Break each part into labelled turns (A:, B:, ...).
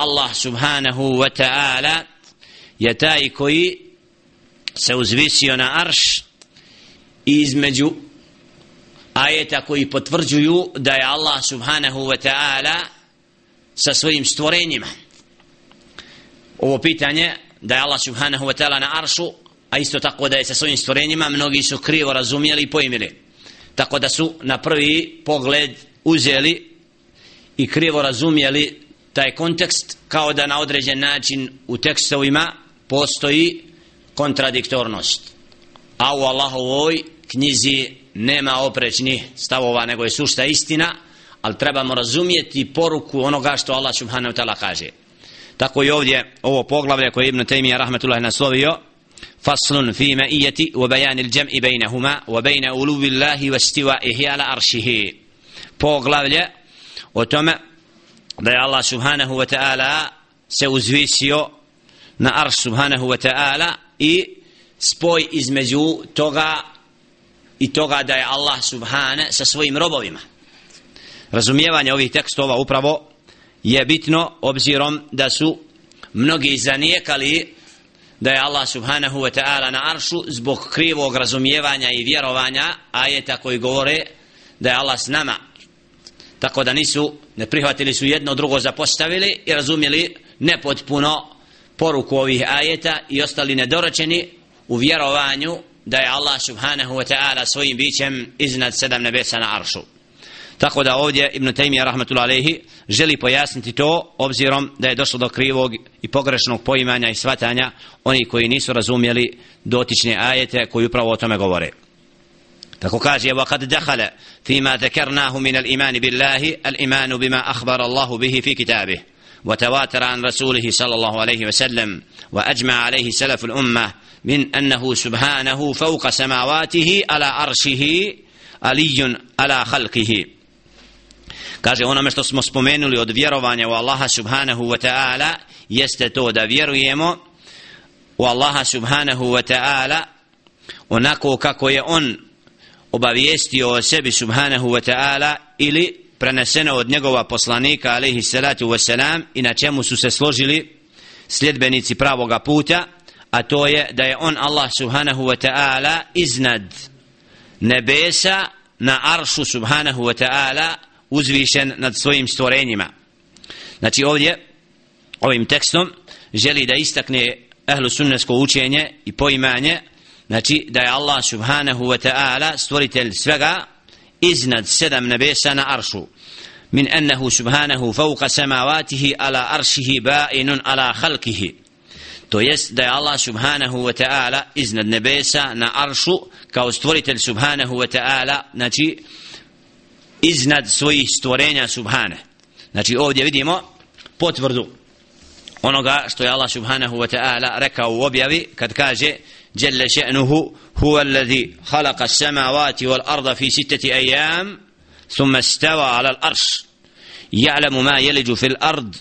A: Allah subhanahu wa ta'ala je taj koji se uzvisio na arš i između ajeta koji potvrđuju da je Allah subhanahu wa ta'ala sa svojim stvorenjima. Ovo pitanje da je Allah subhanahu wa ta'ala na aršu a isto tako da je sa svojim stvorenjima mnogi su krivo razumjeli i pojmili. Tako da su na prvi pogled uzeli i krivo razumjeli taj kontekst kao da na određen način u tekstovima postoji kontradiktornost a u Allahovoj knjizi nema oprečnih stavova nego je sušta istina ali trebamo razumjeti poruku onoga što Allah subhanahu ta'ala kaže tako i ovdje ovo poglavlje koje Ibn Taymiyyah rahmetullahi naslovio فصل في مئية وبيان الجمع بينهما وبين أولو الله واستوائه على أرشه poglavlje o tome da je Allah subhanahu wa ta'ala se uzvisio na arš subhanahu wa ta'ala i spoj između toga i toga da je Allah subhane sa svojim robovima. Razumijevanje ovih tekstova upravo je bitno obzirom da su mnogi zanijekali da je Allah subhanahu wa ta'ala na aršu zbog krivog razumijevanja i vjerovanja ajeta koji govore da je Allah s nama. Tako da nisu ne prihvatili su jedno drugo zapostavili i razumjeli nepotpuno poruku ovih ajeta i ostali nedoročeni u vjerovanju da je Allah subhanahu wa ta'ala svojim bićem iznad sedam nebesa na aršu. Tako da ovdje Ibn Taymiyyah rahmetullahi alejhi želi pojasniti to obzirom da je došlo do krivog i pogrešnog poimanja i svatanja oni koji nisu razumjeli dotične ajete koji upravo o tome govore. Kaže وقد دخل فيما ذكرناه من الإيمان بالله الإيمان بما أخبر الله به في كتابه وتواتر عن رسوله صلى الله عليه وسلم وأجمع عليه سلف الأمة من أنه سبحانه فوق سماواته على عرشه علي على خلقه. Kaže onome što smo spomenuli od vjerovanja u Allaha subhanahu wa ta'ala jeste to da vjerujemo u Allaha subhanahu wa ta'ala onako kako je on obavijestio o sebi subhanahu wa ta'ala ili preneseno od njegova poslanika alaihi salatu wa salam i na čemu su se složili sljedbenici pravoga puta a to je da je on Allah subhanahu wa ta'ala iznad nebesa na aršu subhanahu wa ta'ala uzvišen nad svojim stvorenjima. Znači ovdje ovim tekstom želi da istakne ehlu sunnesko učenje i poimanje znači da je Allah subhanahu wa ta'ala stvoritelj svega iznad sedam nebesa na aršu. Min ennehu subhanahu fauqa samavatihi ala aršihi ba'inun ala halkihi to jest da je Allah subhanahu wa ta'ala iznad nebesa na aršu kao stvoritelj subhanahu wa ta'ala znači iznad svojih stvorenja subhane. Znači ovdje vidimo potvrdu. Onoga što je Allah subhanahu wa ta'ala rekao u objavi kad kaže جل شأنه هو الذي خلق السماوات والأرض في ستة أيام ثم استوى على الأرش يعلم ما يلج في الأرض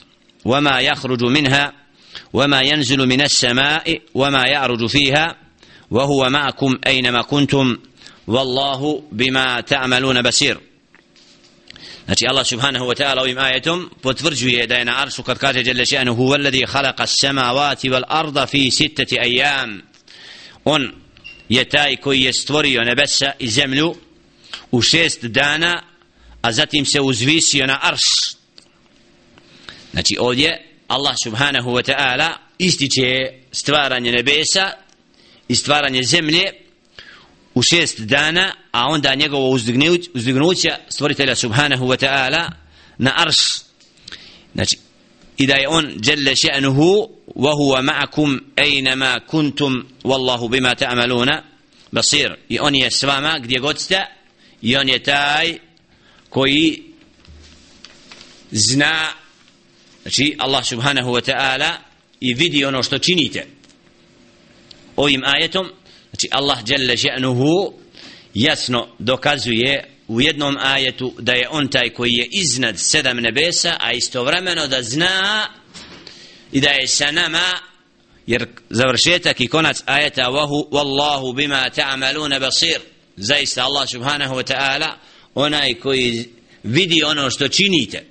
A: وما يخرج منها وما ينزل من السماء وما يعرج فيها وهو معكم أينما كنتم والله بما تعملون بصير Znači Allah subhanahu wa ta'ala ovim ajetom potvrđuje da je na aršu kad kaže Jelle še'anu huwa alladhi khalaqa as-samawati wal arda fi sittati ayyam. On je taj koji je stvorio nebesa i zemlju u šest dana, a zatim se uzvisio na arš. Znači ovdje Allah subhanahu wa ta'ala ističe stvaranje nebesa i stvaranje zemlje u šest dana, a onda njegovo uzdignuće stvoritelja subhanahu wa ta'ala na arš. Znači, i da je on jelle še'nuhu wa huwa ma'akum ejnama kuntum wallahu bima ta'amaluna basir. I on je s vama gdje god ste i on je taj koji zna znači Allah subhanahu wa ta'ala i vidi ono što činite ovim ajetom znači Allah dželle še'nuhu jasno dokazuje u jednom ajetu da je on taj koji je iznad sedam nebesa a istovremeno da zna i da je sa nama jer završetak i konac ajeta wahu wallahu bima ta'maluna basir. Zaista Allah subhanahu wa ta'ala onaj koji vidi ono što činite.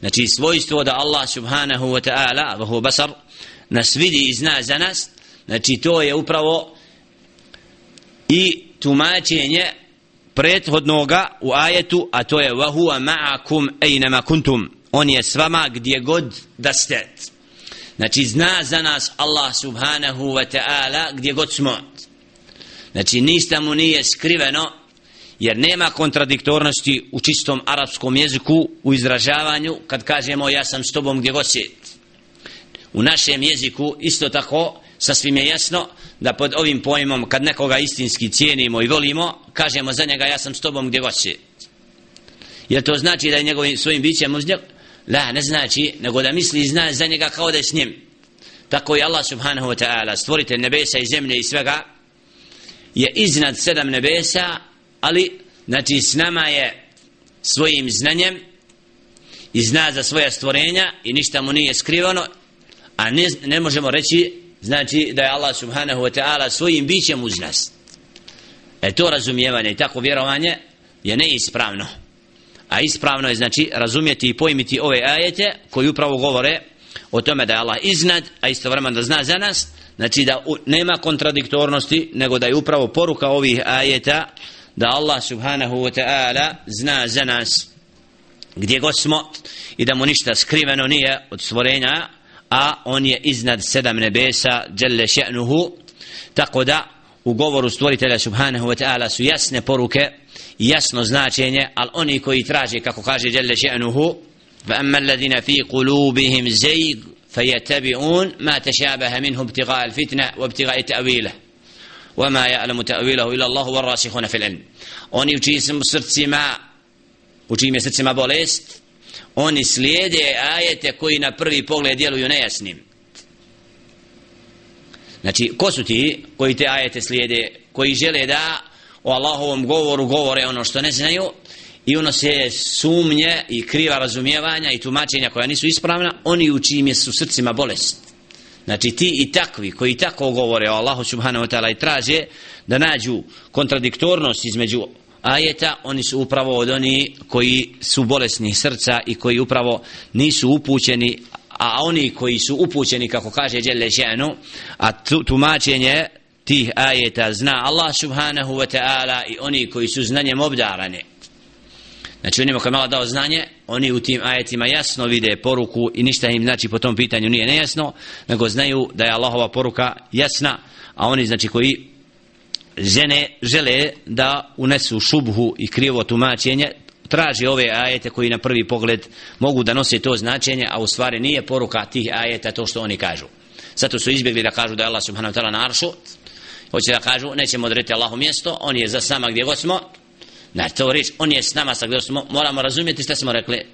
A: Znači svojstvo da Allah subhanahu wa ta'ala wa basar nas vidi i zna za nas. Znači to je upravo i tumačenje prethodnoga u ajetu a to je wa huwa ma'akum كُنْتُمْ kuntum. On je s vama gdje god da ste. Znači zna za nas Allah subhanahu wa ta'ala gdje god smo. Znači ništa mu nije skriveno jer nema kontradiktornosti u čistom arapskom jeziku u izražavanju kad kažemo ja sam s tobom gdje god si. u našem jeziku isto tako sasvim je jasno da pod ovim pojmom kad nekoga istinski cijenimo i volimo kažemo za njega ja sam s tobom gdje god jer to znači da je njegovim svojim bićem uz njeg la ne znači nego da misli zna za njega kao da je s njim. Tako je Allah subhanahu wa ta'ala stvorite nebesa i zemlje i svega je iznad sedam nebesa ali znači s nama je svojim znanjem i zna za svoja stvorenja i ništa mu nije skrivano a ne, ne možemo reći znači da je Allah subhanahu wa ta'ala svojim bićem uz nas. E to razumijevanje i tako vjerovanje je neispravno. A ispravno je znači razumjeti i pojmiti ove ajete koji upravo govore o tome da je Allah iznad a istovremeno da zna za nas. Znači da nema kontradiktornosti nego da je upravo poruka ovih ajeta da Allah subhanahu wa ta'ala zna za nas. Gdje god smo i da mu ništa skriveno nije od stvorenja a on je iznad sedam nebesa jelle še'nuhu tako da u govoru stvoritelja subhanahu wa ta'ala su jasne poruke jasno značenje ali oni koji traže kako kaže jelle še'nuhu amma alladhina fi qulubihim zayg فيتبعون ما تشابه منه ابتغاء الفتنة وابتغاء تأويله وما يعلم تأويله إلا الله والراسخون في العلم oni u čijim srcima u čijim je srcima bolest oni slijede ajete koji na prvi pogled djeluju nejasnim. Znači ko su ti koji te ajete slijede koji žele da o Allahovom govoru govore ono što ne znaju i unose sumnje i kriva razumijevanja i tumačenja koja nisu ispravna oni u čijim je su srcima bolest. Znači ti i takvi koji tako govore o Allahu subhanahu wa ta'ala i traže da nađu kontradiktornost između ajeta oni su upravo od oni koji su bolesni srca i koji upravo nisu upućeni a oni koji su upućeni kako kaže Đelle Ženu a tumačenje tih ajeta zna Allah subhanahu wa ta'ala i oni koji su znanjem obdarani. Znači onima koji malo dao znanje, oni u tim ajetima jasno vide poruku i ništa im znači po tom pitanju nije nejasno, nego znaju da je Allahova poruka jasna, a oni znači koji žene žele da unesu šubhu i krivo tumačenje, traži ove ajete koji na prvi pogled mogu da nose to značenje, a u stvari nije poruka tih ajeta to što oni kažu. Zato su izbjegli da kažu da je Allah subhanahu ta'ala na aršu, hoće da kažu nećemo odrediti Allahu mjesto, on je za sama gdje god smo, na to reč, on je s nama sa gdje smo, moramo razumjeti što smo rekli,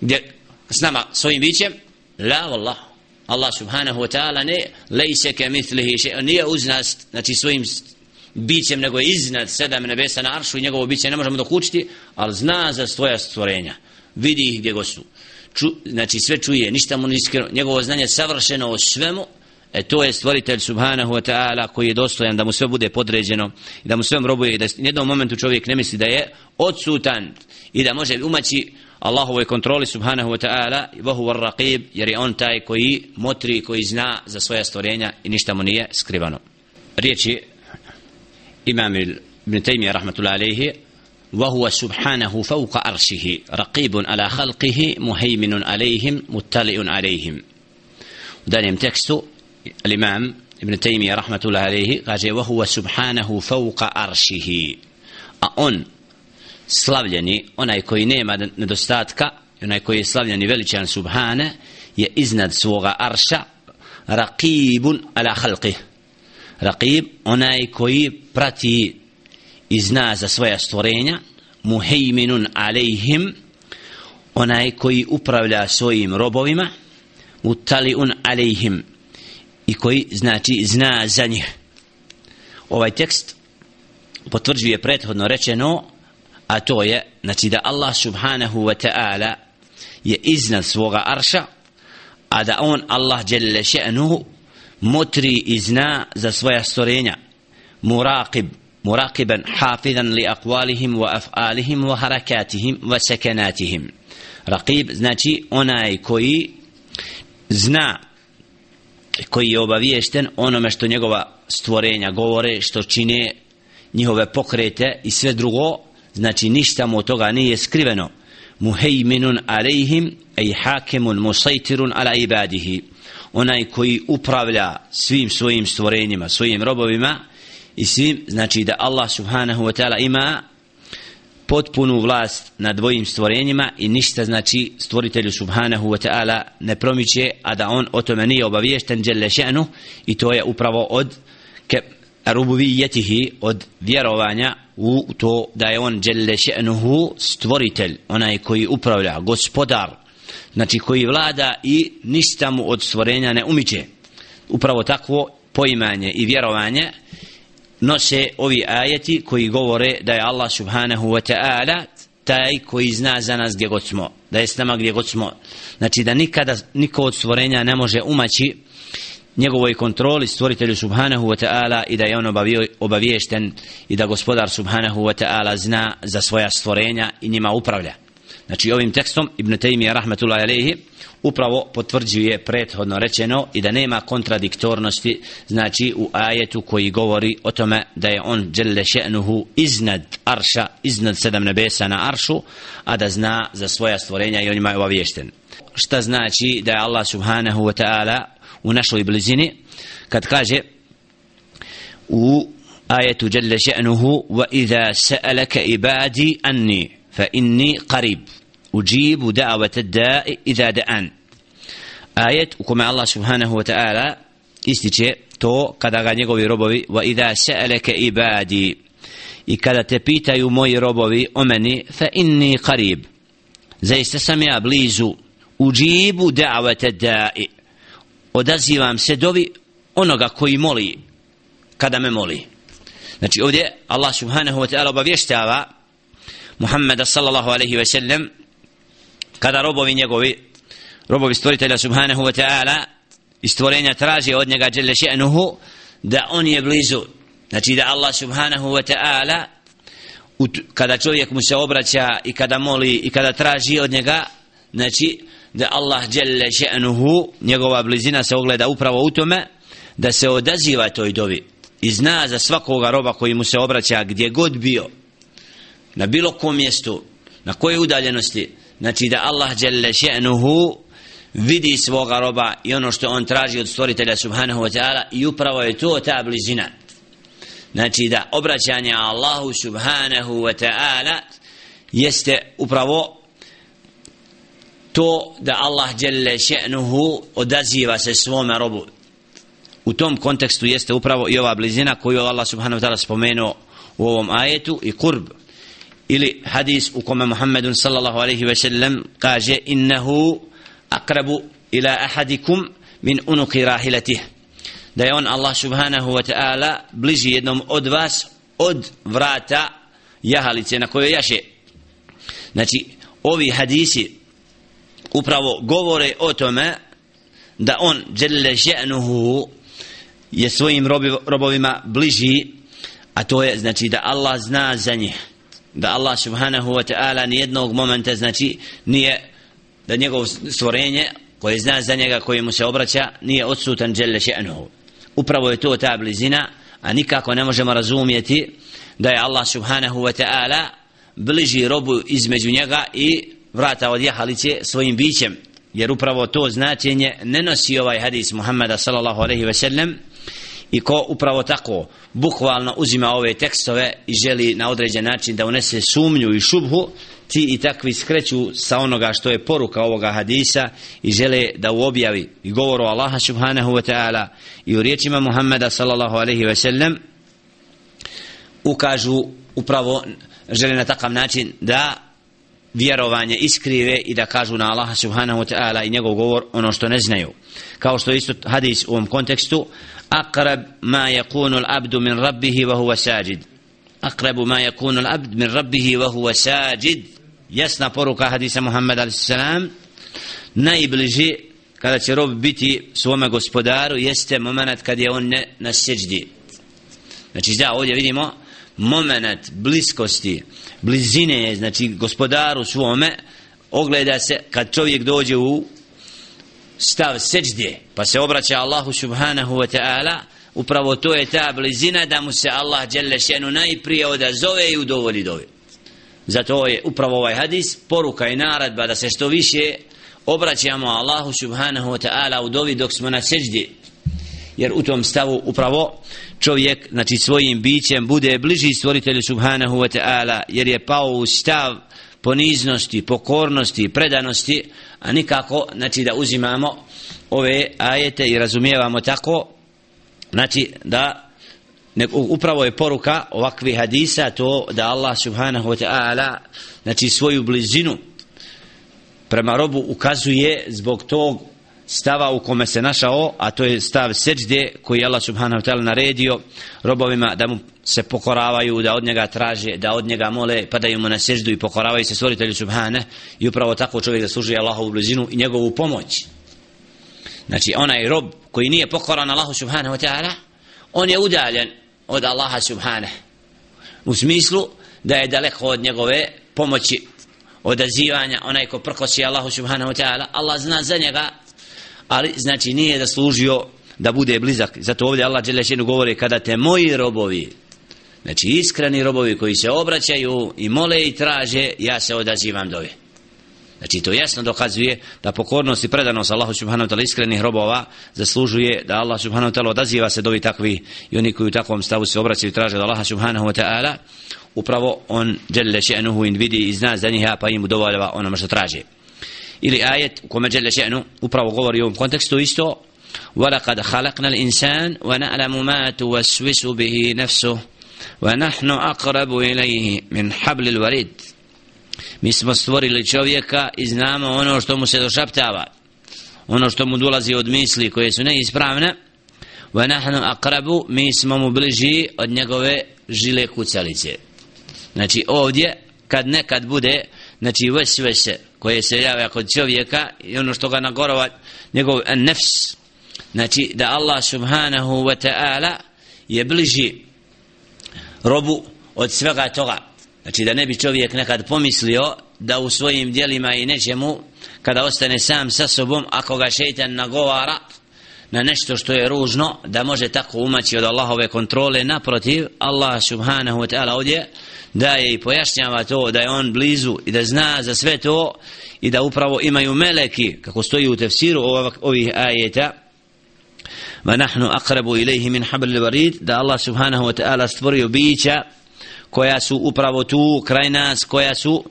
A: gdje s nama svojim bićem, la wallah, Allah subhanahu wa ta'ala ne, lejse ke mitlihi še, nije uz nas, znači svojim bićem, nego je iznad sedam nebesa na aršu i njegovo biće ne možemo dokučiti, ali zna za svoja stvorenja, vidi ih gdje go su, Ču, znači sve čuje, ništa mu niskreno, njegovo znanje savršeno o svemu, E to je stvoritelj subhanahu wa ta'ala koji je dostojan da mu sve bude podređeno i da mu sve robuje i da u jednom momentu čovjek ne misli da je odsutan i da može umaći Allahovoj kontroli subhanahu wa ta'ala i vahu var raqib jer je on taj koji motri koji zna za svoja stvorenja i ništa mu nije skrivano. Riječi imam ibn Taymiyyah rahmatullahi alaihi وهو سبحانه فوق عرشه رقيب على خلقه مهيمن عليهم مطلع عليهم ودانيم تكستو الإمام ابن تيمية رحمة الله عليه قال وهو سبحانه فوق أرشه أون slavljeni, onaj koji nema nedostatka, onaj koji je slavljeni veličan subhana, je iznad svoga arša, raqibun ala halqih. Raqib, onaj koji prati i zna za svoja stvorenja, muhejminun alejhim, onaj koji upravlja svojim robovima, mutaliun alejhim, i koji znači zna za njih. Ovaj tekst potvrđuje prethodno rečeno a to je znači da Allah subhanahu wa ta'ala je iznad svoga arša a da on Allah jelle še'nuhu mutri i zna za svoja stvorenja muraqib muraqiban hafizan li aqwalihim wa af'alihim wa harakatihim wa sakanatihim Raqib znači onaj koji zna koji je obaviješten onome što njegova stvorenja govore, što čine njihove pokrete i sve drugo, znači ništa mu od toga nije skriveno. Muhejminun alejhim, ej hakemun musajtirun ala ibadihi. Onaj koji upravlja svim svojim stvorenjima, svojim robovima i svim, znači da Allah subhanahu wa ta'ala ima potpunu vlast nad dvojim stvorenjima i ništa znači stvoritelju subhanahu wa ta'ala ne promiče a da on o tome nije obaviješten djelle še'nu i to je upravo od ke rububijetihi, od vjerovanja u to da je on djelle še'nuhu stvoritelj onaj koji upravlja, gospodar znači koji vlada i ništa mu od stvorenja ne umiće. Upravo takvo poimanje i vjerovanje nose ovi ajeti koji govore da je Allah subhanahu wa ta'ala taj koji zna za nas gdje god smo da je s nama gdje god smo. Znači da nikada niko od stvorenja ne može umaći njegovoj kontroli stvoritelju subhanahu wa ta'ala i da je on obavio, obaviješten i da gospodar subhanahu wa ta'ala zna za svoja stvorenja i njima upravlja znači ovim tekstom Ibn Taymi rahmetullahi alaihi upravo potvrđuje prethodno rečeno i da nema kontradiktornosti znači u ajetu koji govori o tome da je on dželle še'nuhu iznad arša iznad sedam nebesa na aršu a da zna za svoja stvorenja i on ima obaviješten. Šta znači da je Allah subhanahu wa ta'ala u našoj blizini? Kad kaže u ajetu dželle še'nuhu wa idha sa'alaka ibadi anni fa inni qarib ujibu da'avata da'i idha da'an. Ajet u kome Allah subhanahu wa ta'ala ističe to kada ga njegovi robovi wa idha sa'alaka ibadi i kada te pitaju moji robovi o meni fa inni qarib zaista sam ja blizu ujibu da'avata da'i odazivam se dovi onoga koji moli kada me moli. Znači ovdje Allah subhanahu wa ta'ala obavještava Muhammeda sallallahu alaihi wa sallam kada robovi njegovi robovi stvoritelja subhanahu wa ta'ala i stvorenja traži od njega dželle še'nuhu da on je blizu. Znači da Allah subhanahu wa ta'ala kada čovjek mu se obraća i kada moli i kada traži od njega znači da Allah dželle še'nuhu njegova blizina se ogleda upravo u tome da se odaziva toj dovi i zna za svakoga roba koji mu se obraća gdje god bio na bilo kom mjestu na koje udaljenosti znači da Allah dželle še'nuhu vidi svoga roba i ono što on traži od stvoritelja subhanahu wa ta'ala i upravo je to ta blizina. Znači da obraćanje Allahu subhanahu wa ta'ala jeste upravo to da Allah djelle še'nuhu odaziva se svome robu. U tom kontekstu jeste upravo i ova blizina koju Allah subhanahu wa ta'ala spomenuo u ovom ajetu i kurb ili hadis u kome Muhammedun sallallahu alaihi ve sellem kaže innehu akrabu ila ahadikum min unuki rahilatih da je on Allah subhanahu wa ta'ala bliži jednom od vas od vrata jahalice na kojoj jaše. Znači ovi hadisi upravo govore o tome da on dželle še'nuhu je svojim robovima bliži a to je znači da Allah zna za njih da Allah subhanahu wa ta'ala nijednog momenta znači nije da njegov stvorenje koje zna za njega koji mu se obraća nije odsutan dželle še'nuhu. Upravo je to ta blizina a nikako ne možemo razumjeti da je Allah subhanahu wa ta'ala bliži robu između njega i vrata od jahalice svojim bićem. Jer upravo to značenje ne nosi ovaj hadis Muhammeda sallallahu alaihi ve sellem i ko upravo tako bukvalno uzima ove tekstove i želi na određen način da unese sumnju i šubhu ti i takvi skreću sa onoga što je poruka ovoga hadisa i žele da u objavi i govoru Allaha subhanahu wa ta'ala i u riječima Muhammeda sallallahu alaihi ve sellem ukažu upravo žele na takav način da vjerovanje iskrive i da kažu na Allaha subhanahu wa ta'ala i njegov govor ono što ne znaju. Kao što isto hadis u ovom kontekstu aqrab ma yakunu al-abdu min rabbihi wa huwa sajid. Aqrab ma yakunu al-abd min rabbihi wa huwa sajid. Jasna poruka hadisa Muhammed a.s. najbliži kada će rob biti svome gospodaru jeste moment kad je on ne na seđdi. Znači da ovdje vidimo moment bliskosti blizine znači gospodaru svome ogleda se kad čovjek dođe u stav seđde pa se obraća Allahu subhanahu wa ta'ala upravo to je ta blizina da mu se Allah djelle šenu najprije odazove i udovoli dovi. zato je upravo ovaj hadis poruka i naradba da se što više obraćamo Allahu subhanahu wa ta'ala u dovi dok smo na seđdi jer u tom stavu upravo čovjek znači svojim bićem bude bliži stvoritelju subhanahu wa ta'ala jer je pao u stav poniznosti, pokornosti, predanosti a nikako znači da uzimamo ove ajete i razumijevamo tako znači da ne, upravo je poruka ovakvih hadisa to da Allah subhanahu wa ta'ala znači svoju blizinu prema robu ukazuje zbog tog stava u kome se našao, a to je stav seđde koji je Allah subhanahu wa ta'ala naredio robovima da mu se pokoravaju, da od njega traže, da od njega mole, padaju mu na seždu i pokoravaju se stvoritelju subhane i upravo tako čovjek zaslužuje Allahovu blizinu i njegovu pomoć. Znači onaj rob koji nije pokoran Allahu subhanahu wa ta'ala, on je udaljen od Allaha subhane. U smislu da je daleko od njegove pomoći odazivanja onaj ko prkosi Allahu subhanahu wa ta'ala Allah zna za njega ali znači nije da služio da bude blizak. Zato ovdje Allah Đelešinu govori kada te moji robovi znači iskreni robovi koji se obraćaju i mole i traže ja se odazivam dove znači to jasno dokazuje da pokornost i predanost Allahu subhanahu wa ta'ala iskrenih robova zaslužuje da Allah subhanahu wa ta'ala odaziva se dovi takvi i oni koji u takvom stavu se obraćaju i traže da Allah subhanahu wa ta'ala upravo on dželle še'nuhu in vidi i zna za njih pa im udovoljava onome što traže ili ajet u kome dželle še'nu upravo govori u ovom kontekstu isto ولقد خلقنا الإنسان ونعلم ما توسوس به نفسه ونحن أقرب إليه من حبل الوريد mi smo stvorili čovjeka i znamo ono što mu se došaptava ono što mu dolazi od misli koje su neispravne wa nahnu aqrabu mi smo mu bliži od njegove žile kucalice znači ovdje kad nekad bude znači vesvese koje se javlja kod čovjeka i ono što ga nagorova njegov nefs. Znači da Allah subhanahu wa ta'ala je bliži robu od svega toga. Znači da ne bi čovjek nekad pomislio da u svojim dijelima i nečemu kada ostane sam sa sobom ako ga šeitan nagovara na nešto što je ružno da može tako umaći od Allahove kontrole. Naprotiv Allah subhanahu wa ta'ala ovdje daje i pojašnjava to da je on blizu i da zna za sve to i da upravo imaju meleki kako stoji u tefsiru ovih ajeta ma nahnu aqrabu ilayhi min habl al-warid da Allah subhanahu wa ta'ala stvorio bića koja su upravo tu kraj nas koja su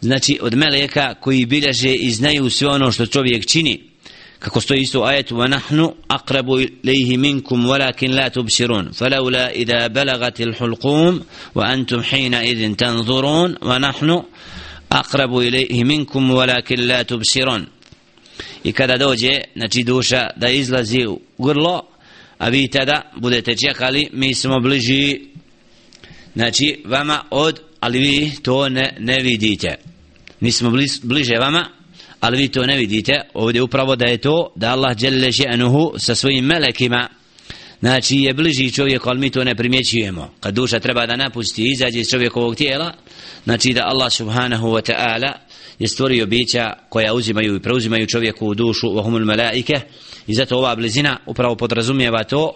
A: znači od meleka koji bilježe i znaju sve ono što čovjek čini kako stoji isto u ajetu wa nahnu aqrabu ilayhi minkum walakin la tubsirun falawla idha balagat al-hulqum wa antum hina idhin tanzurun wa nahnu aqrabu ilayhi minkum walakin la tubsirun i kada dođe znači duša da izlazi u grlo a vi tada budete čekali mi smo bliži znači vama od ali vi to ne, ne vidite. Mi smo bliže vama ali vi to ne vidite. Ovdje upravo da je to da Allah dželle še'nuhu sa svojim melekima znači je bliži čovjeku ali mi to ne primjećujemo. Kad duša treba da napusti i izađe iz čovjekovog tijela znači da Allah subhanahu wa ta'ala je stvorio bića koja uzimaju i preuzimaju čovjeku u dušu wa humul malaike. I zato ova blizina upravo podrazumijeva to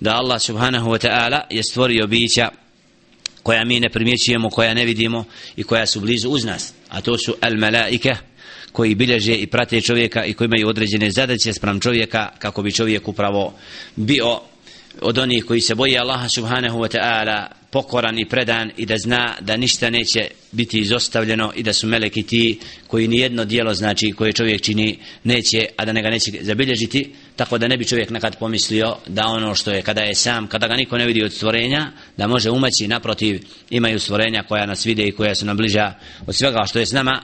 A: da Allah subhanahu wa ta'ala je stvorio bića koja mi ne primjećujemo, koja ne vidimo i koja su blizu uz nas a to su al malaike koji bilježe i prate čovjeka i koji imaju određene zadaće sprem čovjeka kako bi čovjek upravo bio od onih koji se boje Allaha subhanahu wa ta'ala pokoran i predan i da zna da ništa neće biti izostavljeno i da su meleki ti koji ni jedno dijelo znači koje čovjek čini neće, a da ne ga neće zabilježiti tako da ne bi čovjek nekad pomislio da ono što je kada je sam, kada ga niko ne vidi od stvorenja da može umaći naprotiv imaju stvorenja koja nas vide i koja su nam bliža od svega što je s nama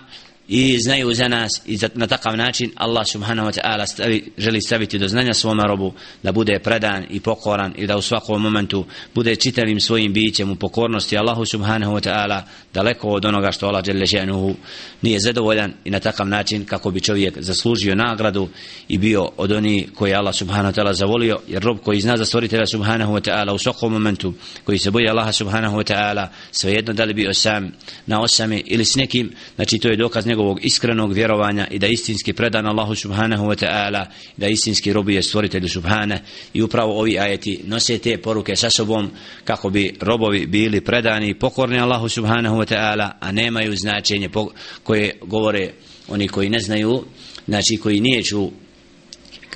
A: i znaju za nas i za, na takav način Allah subhanahu wa ta'ala stavi, želi staviti do znanja svome robu da bude predan i pokoran i da u svakom momentu bude čitavim svojim bićem u pokornosti Allahu subhanahu wa ta'ala daleko od onoga što Allah žele ženuhu nije zadovoljan i na takav način kako bi čovjek zaslužio nagradu i bio od oni koji Allah subhanahu wa ta'ala zavolio jer rob koji zna za stvoritelja subhanahu wa ta'ala u svakom momentu koji se boji Allaha subhanahu wa ta'ala svejedno da li bio sam na osame ili s nekim znači to je dokaz njegovog iskrenog vjerovanja i da istinski predan Allahu subhanahu wa ta'ala da istinski robuje stvoritelju subhane. I upravo ovi ajeti nose te poruke sa sobom kako bi robovi bili predani i pokorni Allahu subhanahu wa ta'ala a nemaju značenje koje govore oni koji ne znaju znači koji nije ču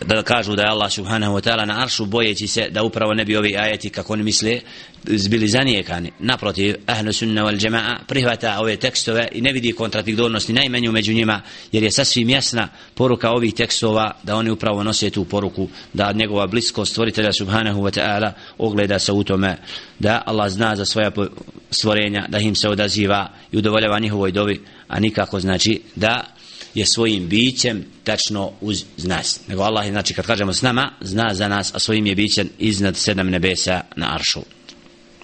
A: da kažu da je Allah subhanahu wa ta'ala na aršu bojeći se da upravo ne bi ovi ajeti kako oni misle zbili zanijekani. Naprotiv ahlu sunna wal jama'a prihvata ove tekstove i ne vidi kontradiktornosti najmanju među njima jer je sasvim jasna poruka ovih tekstova da oni upravo nose tu poruku da njegova bliskost stvoritelja subhanahu wa ta'ala ogleda se u tome da Allah zna za svoja stvorenja da im se odaziva i udovoljava njihovoj dobi a nikako znači da je svojim bićem tačno uz nas. Nego Allah je, znači, kad kažemo s nama, zna za nas, a svojim je bićem iznad sedam nebesa na aršu.